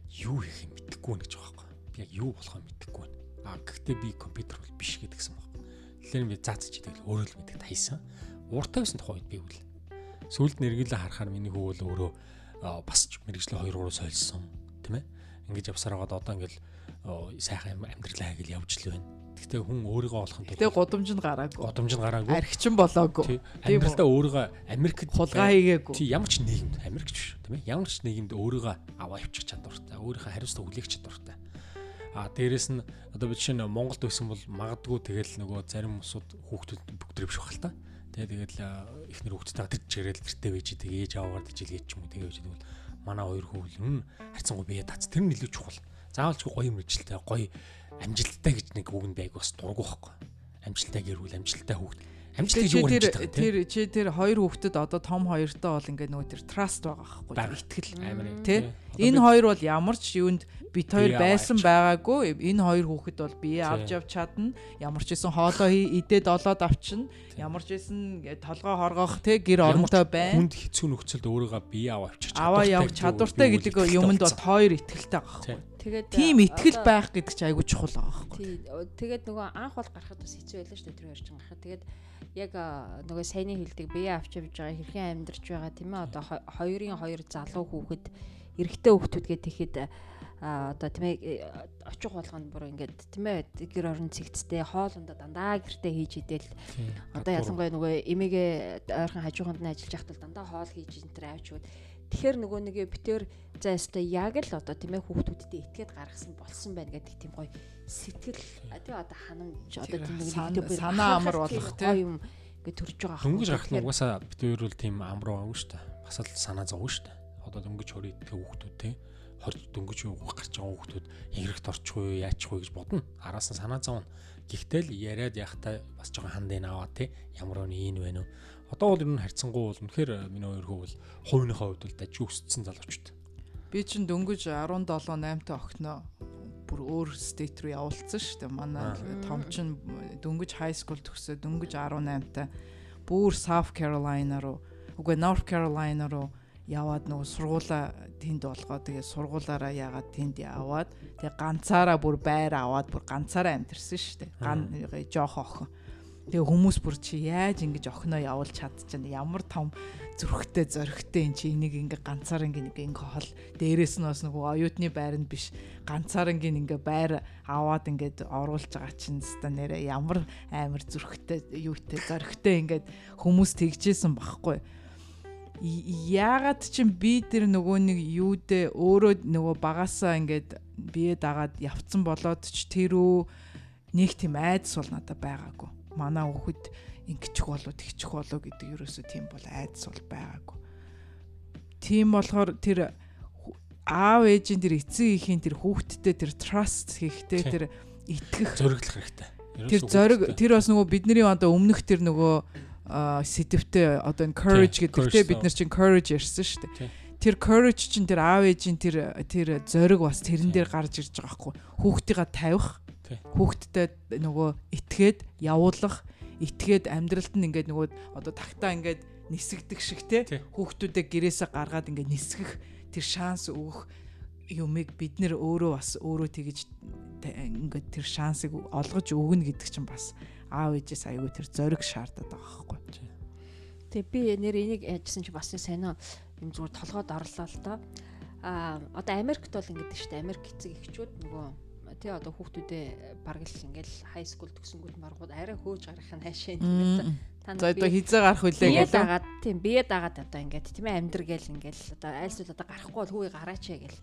юу хийх юм мэдэхгүй байна гэж байгаа байхгүй. Би яг юу болохоо мэдэхгүй байна А гэхдээ би компьютер бол биш гэдгсэн баг. Тэгэхээр би заацч идэг л өөрөө л мэддэг тайсан. Ууртай байсан тухайд би үл. Сүүлд нэргэлээ харахаар миний хүү бол өөрөө бас мэрэгжлээ 2 3 сольсон тийм ээ. Ингээд явсараад одоо ингээд сайхан амьдралаа гэж явж л байна. Гэхдээ хүн өөрийгөө олох нь Гэтэ гудамжинд гараагүй. Гудамжинд гараагүй. Архичин болоогүй. Амьдралдаа өөрийгөө Америкт хулгай хийгээгүй. Тий ямар ч нийгэмд Америкч биш тийм ээ. Ямар ч нийгэмд өөрийгөө аваа явуучих чадвартай. Өөрийнхөө хариуцлага хүлээх чадвартай. А дээрэс нь одоо бид чинь Монголд байсан бол магадгүй тэгэл нөгөө зарим усуд хүүхдүүд бүгд биш бахал та. Тэгээ тэгэл ихнэр хүүхдтэйгээ тэр чигээр л тэртээ байж тэгээ ээж аваагаар дижилгээд ч юм уу тэгээ байж тэгвэл манай хоёр хүүл нь харьцангуй бие дац тэр нь илүү чухал. Заавал ч гоё мэрэгчлээ гоё амжилттай гэж нэг үг нь байг бас дургу байхгүй. Амжилттай гэрүүл амжилттай хүүхд. Амжилт гэж юу гэж тэр тэр чи тэр хоёр хүүхдэд одоо том хоёртой бол ингээ нөгөө тэр траст байгаа байхгүй. Итгэл тий. Энэ хоёр бол ямар ч юунд бит хоёр байсан байгаагүй. Энэ хоёр хүүхэд бол бие авч явж чадна. Ямар ч исэн хоолоо идээд олоод авчна. Ямар ч исэн толгой хоргох те гэр оронтой байна. Хүнд хэцүү нөхцөлд өөрийгөө бие аваа авчих чадвартай. Аваа явах чадвартай гэдэг юмд бол хоёр итгэлтэй байгаа байхгүй. Тэгээд тийм итгэл байх гэдэг чинь айгүй чухал байгаа байхгүй. Тэгээд нөгөө анх бол гарахад бас хэцүү байлаа шүү дээ тэр хоёр чинь гарахад. Тэгээд яг нөгөө саяны хэлдэг бие авч явж байгаа хэрхэн амьдарч байгаа тийм ээ одоо хоёрын хоёр залуу хүүхэд эрэгтэй хүүхдүүд гээд тэгэхэд одоо тийм ээ очих болгонд бүр ингээд тийм ээ гэр орон цэгцтэй хоолндоо дандаа гэртээ хийж идэл. Одоо ялангуяа нөгөө эмээгээ ойрхон хажууганд нь ажиллаж байхад дандаа хоол хийж энэ авч өгд тэгэхээр нөгөө нэг битээр за өстой яг л одоо тийм ээ хүүхдүүдтэй итгээд гаргасан болсон байна гэдэг тийм гоё сэтгэл тий одоо ханамж одоо тийм нэг санаа амар болох тийм ингээд төрж байгаа. Дөнгөж гарах нь угаасаа хоёр бол тийм амруу аагүй шүү дээ. Бас л санаа зовж шүү дээ. Одоо дөнгөж хорийг тэг хүүхдүүд те хорж дөнгөж юу гарч байгаа хүүхдүүд хэрэгт орчихгүй яачихгүй гэж бодно. Араас нь санаа зовно. Гэхдээ л яриад яхахтай бас жоохон хандын аваа те ямар нэг ийн вэ нөө. Одоо бол ер нь харьцангуй бол үнэхээр миний хоёр хүү бол хувийнхаа хувьд бол дажиг өссөн залуучууд. Би чинь дөнгөж 17 8 та охиноо бүр өөр стейт руу явуулсан шүү дээ. Манай том чин дөнгөж high school төгсөө дөнгөж 18 та бүр South Carolina руу үгүй North Carolina руу яваад нөгөө сургуулаа тэнд болгоод тэгээ сургуулаараа яагаад тэнд яваад тэгээ ганцаараа бүр байр аваад бүр ганцаараа амьдэрсэн шүү дээ. Ган жоох охин. Тэгээ хүмүүс бүр чи яаж ингэж охиноо явуулж чадчихна? Ямар том зүрхтэй зөрөгтэй эн чи энийг ингээ ганцаар ингээ нэг ингээ хол. Дээрээс нь бас нөгөө оюутны байранд биш. Ганцаар ингээ ингээ байр аваад ингээд оруулж байгаа чинь ста нэрэ ямар амар зүрхтэй юутэй зөрөгтэй ингээд хүмүүс тэгжсэн багхгүй. Яагаад ч би тэр нөгөө нэг юудэ өөрөө нөгөө багасаа ингээд бие дагаад явцсан болоод ч тэрөө нэг тийм айдас бол надад байгаагүй. Манай хүүхэд ингэчих болоо тэгчих болоо гэдэг ерөөсөө тийм бол айдас бол байгаагүй. Тийм болохоор тэр аав ээжийн тэр эцэг ихийн тэр хүүхдтэй тэр trust хийхтэй тэр итгэх зориглох хэрэгтэй. Тэр зориг тэр бас нөгөө бидний одоо өмнөх тэр нөгөө сэдвтэй одоо энэ courage гэдэгтэй бид нар чинь courage ярьсан шүү дээ. Тэр courage чинь тэр аав ээжийн тэр тэр зориг бас тэрэн дээр гарч ирж байгаа хгүй. Хүүхдийгээ тавих. Хүүхдтэй нөгөө итгээд явуулах, итгээд амьдралд нь ингээд нөгөө одоо тагтаа ингээд нисгдэг шиг те хүүхдүүдээ гэрээсээ гаргаад ингээд нисгэх тэр шанс өгөх юмыг бид нэр өөрөө бас өөрөө тэгэж ингээд тэр шансыг олгож өгнө гэдэг чинь бас аав ээжээс аягүй тэр зориг шаардаад байгаа байхгүй. Тэгээ би нэр энийг яжсан чи бас сайн юм зүгээр толгойд орлоо л доо. Аа одоо Америкт бол ингэдэг шүү дээ. Америк эцэг эхчүүд нөгөө тий одоо хүүхдүүдээ бараг л ингээл хай скул төгсөнгүүт маргууд арай хөөж гарах нь хаашаа юм та. Нар одоо хизээ гарах үлээ гэдэг. Бие дагаад тийм бие дагаад одоо ингээд тийм ээ амьдр гээл ингээл одоо айлсууд одоо гарахгүй бол хөөе гараач гээл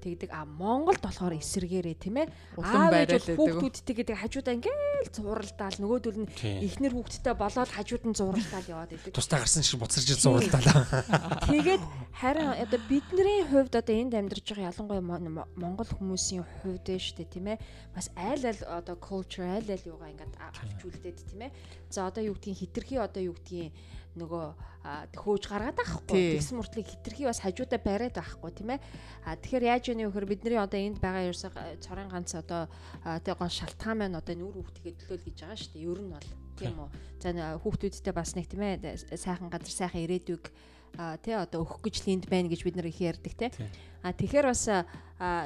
тэгдэг. А Монголд болохоор эсэргээрээ тийм ээ? Аав ээж хүүхдүүдтэй гэдэг хажуудаа ингээл зуралдаал нөгөөдөл нь эхнэр хүүхдтэй болоод хажууд нь зуралдаал яваад идэг. Тустай гарсан шиг буцарч зуралдаал тэгээд харин одоо бидний хувьд одоо энд амьдарч байгаа ялангуяа Монгол хүмүүсийн хувьд шүү дээ тийм ээ? Бас айл айл одоо culture айл айл юугаа ингээд авч үлдээд тийм ээ? За одоо юу гэдгийг хитрхи одоо юу гэдгийг нөгөө хөөж гаргаад байхгүй тэгсэн мөртлөө хитрхи бас хажуудаа бариад байхгүй тийм ээ а тэгэхээр яаж вэ гэхээр бидний одоо энд байгаа ерөөсөө цорын ганц одоо тэг гон шалтгаан маань одоо нүүр хүүхдгээ төлөөл гэж байгаа шүү дээ. Ер нь бол тийм үү. За хүүхдүүдтэй бас нэг тийм ээ сайхан газар сайхан ирээдүйг а тий одоо өгөх гэж линд байна гэж бид нар их ярьдаг тий. А тэгэхээр бас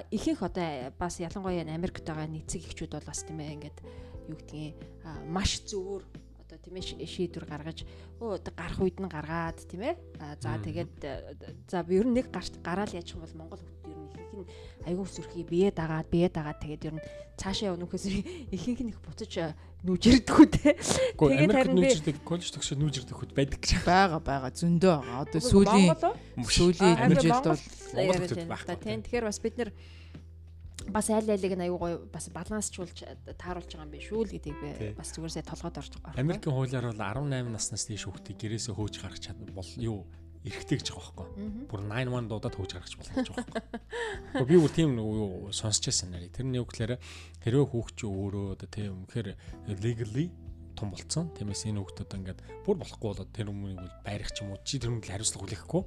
ихэнх одоо бас ялангуяа Америкт байгаа нийцэг ихчүүд бол бас тийм ээ ингээд юу гэдгийг маш зөвөр одоо тийм ээ шийдвэр гаргаж одоо гарах үед нь гаргаад тийм ээ. За тэгээд за ер нь нэг гарт гараал яаж юм бол Монгол хүүхд ер нь ихэнх нь аягүй сүрхий бие дагаад бие дагаад тэгээд ер нь цаашаа явна гэхээс ихэнх нь их буцаж нүүжирдэг үү те. Тэгээд харин би нүүжирдэг коллеж төгсөө нүүжирдэг хэд байдаг гэж байгаа байгаа зөндөө байгаа. Одоо сүүлийн сүүлийн жилд бол Монголд тийм. Тэгэхээр бас бид нэр бас аль алиг нь аюу гой бас балансчлуулж тааруулж байгаа юм биш үү л гэдгийг би бас зүгээр сая толгойд орж байгаа. Америкийн хуулиар бол 18 наснаас дээш хүүхдийг гэрээсээ хөөж гаргах чадвар бол юу эрэхтэй гэж байгаа байхгүй. Бүр 91 дуудаад хөөж гаргаж болох гэж байгаа байхгүй. Би бүр тийм юу сонсч байсан нарыг. Тэр нь юу гэхээр хэрвээ хүүхд чи өөрөө одоо тийм үнэхээр legally том болцсон. Тиймээс энэ хүүхдүүд ингээд бүр болохгүй болоод тэр хүмүүнийг бол байрах ч юм уу чи тэр хүмүүнд хариуцлага хүлээхгүй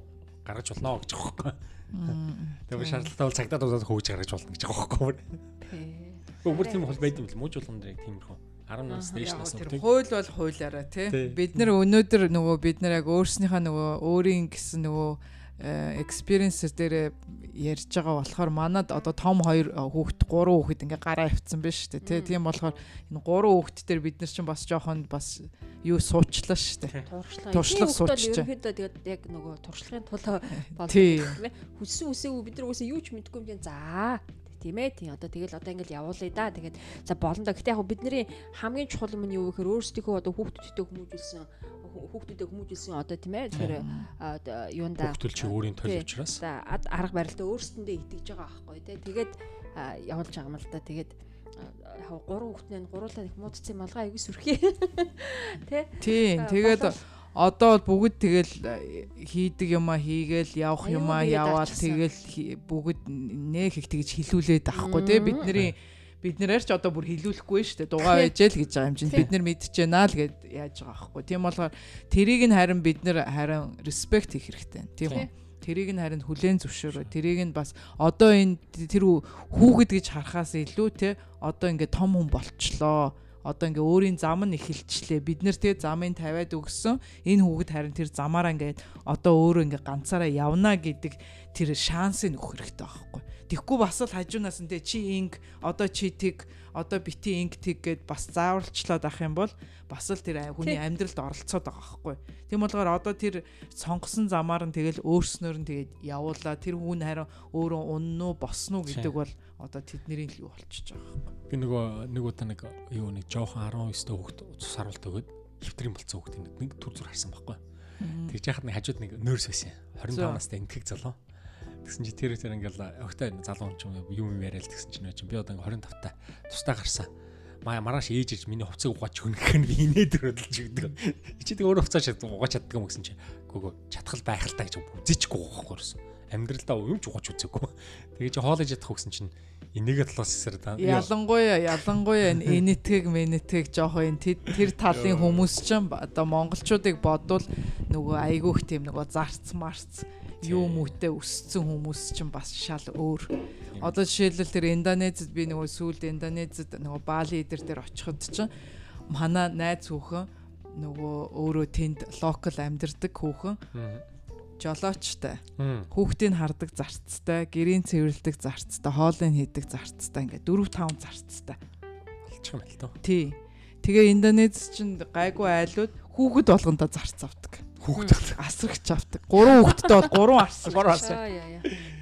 гаргаж болно гэж байгаа байхгүй. Тэгээ шаардлагатай бол цагдаа дуудаад хөөж гаргаж болно гэж байгаа байхгүй. Тий. Өөр тийм хол байд юм л мууж болгоно дэрэг тиймэрхүү. 10 нас дээш нас тэр хууль бол хуулиараа тий. Бид нар өнөөдөр нөгөө бид нар яг өөрснийхөө нөгөө өөрийн гэсэн нөгөө experience дээр ярьж байгаа болохоор манад одоо том хоёр хүүхэд гурван хүүхэд ингээ гараа авцсан биш үү тий. Тийм болохоор энэ гурван хүүхэд дээр бид нар чинь бас жоохон бас юу суучлаа шүү дээ. Туршлага суучлаа. Ерөнхийдөө тэгээд яг нөгөө туршлагын тулаа болдог. Хүссэн үсээгүй бид нар үсээ юу ч мэдгүй юм за тийм ээ тийм одоо тэгэл одоо ингээл явуулъя да тэгээд за болно да гэхдээ яг бидний хамгийн чухал юм нь юу гэхээр өөрсдийнхөө одоо хүүхдүүдтэй хүмүүжүүлсэн хүүхдүүдэд хүмүүжүүлсэн одоо тийм ээ. Тэгэхээр юунда хүүхдүүл чи өөрийн тойл учраас? За арга барилтаа өөрсдөндөө итгэж байгаа байхгүй тий. Тэгээд явуулж байгаа юм л да. Тэгээд гурван хүүхднээ гуруулаа их муудсан юм алгаа аягүй сүрхий. Тий. Тийм тэгээд одоо бол бүгд тэгэл хийдэг юма хийгээл явах юма яваал тэгэл бүгд нэх их тэгж хилүүлээд авахгүй те бидний бид нэрээр ч одоо бүр хилүүлэхгүй шүү дээ. Дугаа байжэл гэж байгаа юм чинь. Бид нар мэдчихээнаа л гэд яаж байгаа байхгүй тийм болохоор тэрийг нь харин бид нар харин респект хийх хэрэгтэй тийм үү? Тэрийг нь харин хүлээн зөвшөөрөө. Тэрийг нь бас одоо энэ тэр хүүхэд гэж харахаас илүү те одоо ингээд том хүн болчлоо одоо ингээ өөрийн зам нь эхэлчлээ. Бид нэр тэгээ замыг тавиад өгсөн. Энэ хүүхэд харин тэр замаараа ингээ одоо өөрөө ингээ ганцаараа явна гэдэг тэр шансыг өгөх хэрэгтэй байхгүй. Тэгэхгүй бас л хажуунаас нь чи инг одоо чи тэг одоо бити инг тэг гэд бас зааварчлаад ах юм бол бас л тэр хүний амьдралд оролцоод байгаа байхгүй. Тийм болохоор одоо тэр сонгосон замаар нь тэгэл өөрснөөр нь тэгээд явуулаа тэр хүн харин өөрөө уннуу босноо гэдэг бол одоо тэдний л юу болчихж байгаа байхгүй. Би нөгөө нэг удаа нэг юу нэг жоохон 19 дэх хүүхд цус харуулт өгöd хөвтрийн болцсон хүүхдийн нэг төр зүр харсан байхгүй. Тэгж яхад нэг хажууд нэг нөөс байсан. 25 настай ингэх залуу. Тэгсэн чи тэр тэр ингээл өгтэй залуу юм юм яриад тэгсэн чинь би одоо ингээ 25 та тусдаа гарсан. Маа маргааш ээж ээж миний хувцас угааж өгнөх нь би инээд өрөдөлж өгдөг. Чи тэг өөрөө хувцас угааж чаддаг юм гэсэн чи. Гүгөө чатгал байх л та гэж үзээчгүй байхгүй юусэн. Амьдралдаа юм ч угааж үзээгүй. Тэгээ чи хоолож ядах өгсөн чинь энийгээ талаас эсрэг та. Ялангуяа ялангуяа энэтгийг менэтгийг жоохон тэр талын хүмүүс ч одоо монголчуудыг бодвол нөгөө айгүйх тийм нөгөө зарц марц юу мүтэй өссөн хүмүүс чинь бас шал өөр. Одоо жишээлбэл тэр Индонезид би нөгөө сүүлд Индонезид нөгөө Бали эдэр дээр очиход чинь манай найз хүүхэн нөгөө өөрөө тэнд локал амьдардаг хүүхэн жолоочтой. Хүүхдийг хардаг зарцтай, гэрийн цэвэрлдэг зарцтай, хоолыг хийдэг зарцтай ингээд 4 5 зарцтай. Болчих юм л тоо. Тий. Тэгээ Индонез чинь гайгүй айлууд хүүхэд болгондоо зарц авдаг хүүхэд асрагч авдаг. Гурван хүүхэдтэй бол гурван арсан. Гурван арсан.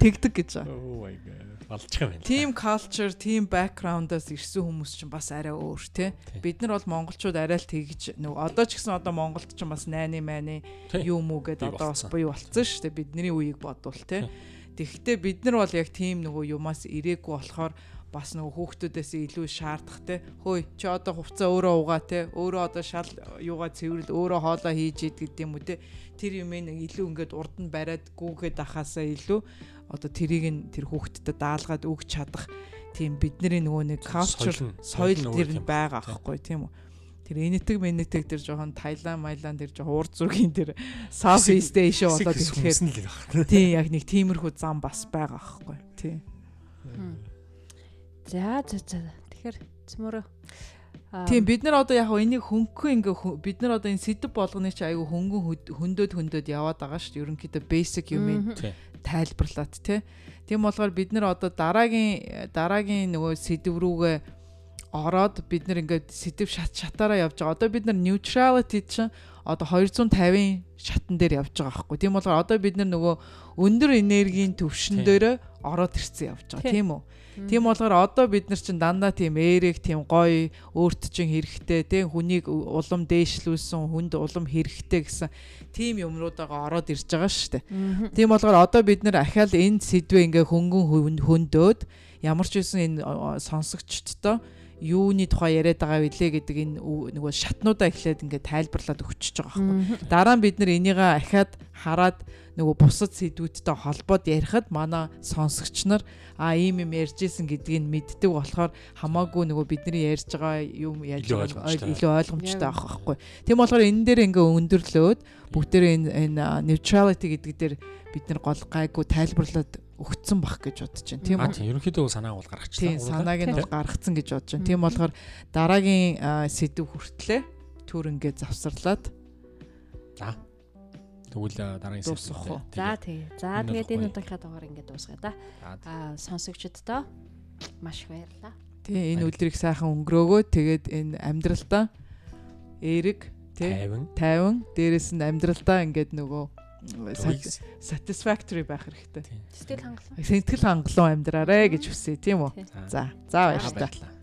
Тэгдэг гэж байгаа. Oh my god. Балчих юм байна. Team culture, team background-аас ирсэн хүмүүс чинь бас арай өөр тий. Бид нар бол монголчууд арай л тэгж нөгөө одоо ч гэсэн одоо монголд чинь бас найны майны юм уу гэдээ одоо бас буюу болцсон шүү дээ. Бидний үеийг бодвол тий. Тэгэхдээ бид нар бол яг тийм нөгөө юмас ирээгүй болохоор бас нөгөө хүүхдүүдээс илүү шаардах те. Хөөе чи одоо хувцас өөрөө угаа те. Өөрөө одоо шал юугаа цэвэрл өөрөө хоолоо хийж ид гэдэг юм уу те. Тэр юм нэг илүү ингээд урд нь бариад гүүгээд ахаасаа илүү одоо тэрийг нь тэр хүүхдэд даалгаад өгч чадах тийм бидний нөгөө нэг culture соёл тэр нь байгаа аахгүй тийм үү? Тэр энэтэг мэнэтэг тэр жоохон Таиланд, Майланд тэр жоохон урд зургийн тэр South East Asia болоод ирэхээр тийм яг нэг тиймэрхүү зам бас байгаа аахгүй. Тийм За за за. Тэгэхээр цөмөрөө Тийм бид нар одоо яг энийг хөнгөн ингээ бид нар одоо энэ сэдв болгоны чи айгу хөнгөн хөндөд хөндөд яваад байгаа шүү дээ. Ерөнхийдөө basic юм тайлбарлаад тий. Тийм болохоор бид нар одоо дараагийн дараагийн нөгөө сэдв рүүгээ ороод бид нар ингээд сэдв шат шатаараа явж байгаа. Одоо бид нар neutrality чинь одоо 250-ын шатан дээр явж байгаа байхгүй. Тийм болохоор одоо бид нар нөгөө өндөр энергийн төвшин дээр ороод ирсэн явж байгаа. Тийм үү? Тийм болохоор одоо бид нар чинь дандаа тийм эерэг тийм гоё өөрт чинь хэрэгтэй тийм хүнийг улам дээшлүүлсэн хүнд улам хэрэгтэй гэсэн тийм юмруудаага ороод ирж байгаа шүү дээ. Тийм болохоор одоо бид нар ахаал энэ сэдвээ ингээ хөнгөн хөндөөд ямар ч үсэн энэ сонсогчдтой юуны тухай яриад байгаа вүлээ гэдэг энэ нөгөө шатнуудаа эхлээд ингээд тайлбарлаад өгчөж байгаа байхгүй. Дараа нь бид нар энийг ахаад хараад нөгөө бусад сэдвүүдтэй холбоод ярихад манай сонсогч нар а ийм юм ярьжсэн гэдгийг мэддэг болохоор хамаагүй нөгөө бидний ярьж байгаа юм яаж илүү ойлгомжтой авах байхгүй. Тийм болохоор энэ дээр ингээ өндөрлөөд бүгдээр энэ neutrality гэдэг дээр бид нар гол гайгүй тайлбарлаад өгцсөн бах гэж бодож байна. Тийм үү? Тийм ерөнхийдөө санааг бол гаргачихсан. Тийм санааг нь бол гаргацсан гэж бодож байна. Тийм болохоор дараагийн сэдв хүртлээ түр ингээд завсарлаад за тэгвэл дараагийн сэдв. За тий. За тэгээд энэ удаагийнхаа дугаар ингээд дуусгая да. Аа сонсогчдоо маш их баярлалаа. Тий энэ өдрийг сайхан өнгөрөөгөө тэгээд энэ амьдралдаа эерэг тий тайван дээрэс нь амьдралдаа ингээд нөгөө satisfactory байх хэрэгтэй. Сэтгэл хангалуун. Сэтгэл хангалуун амьдраарэ гэж хүсье тийм үү? За. За баярлалаа.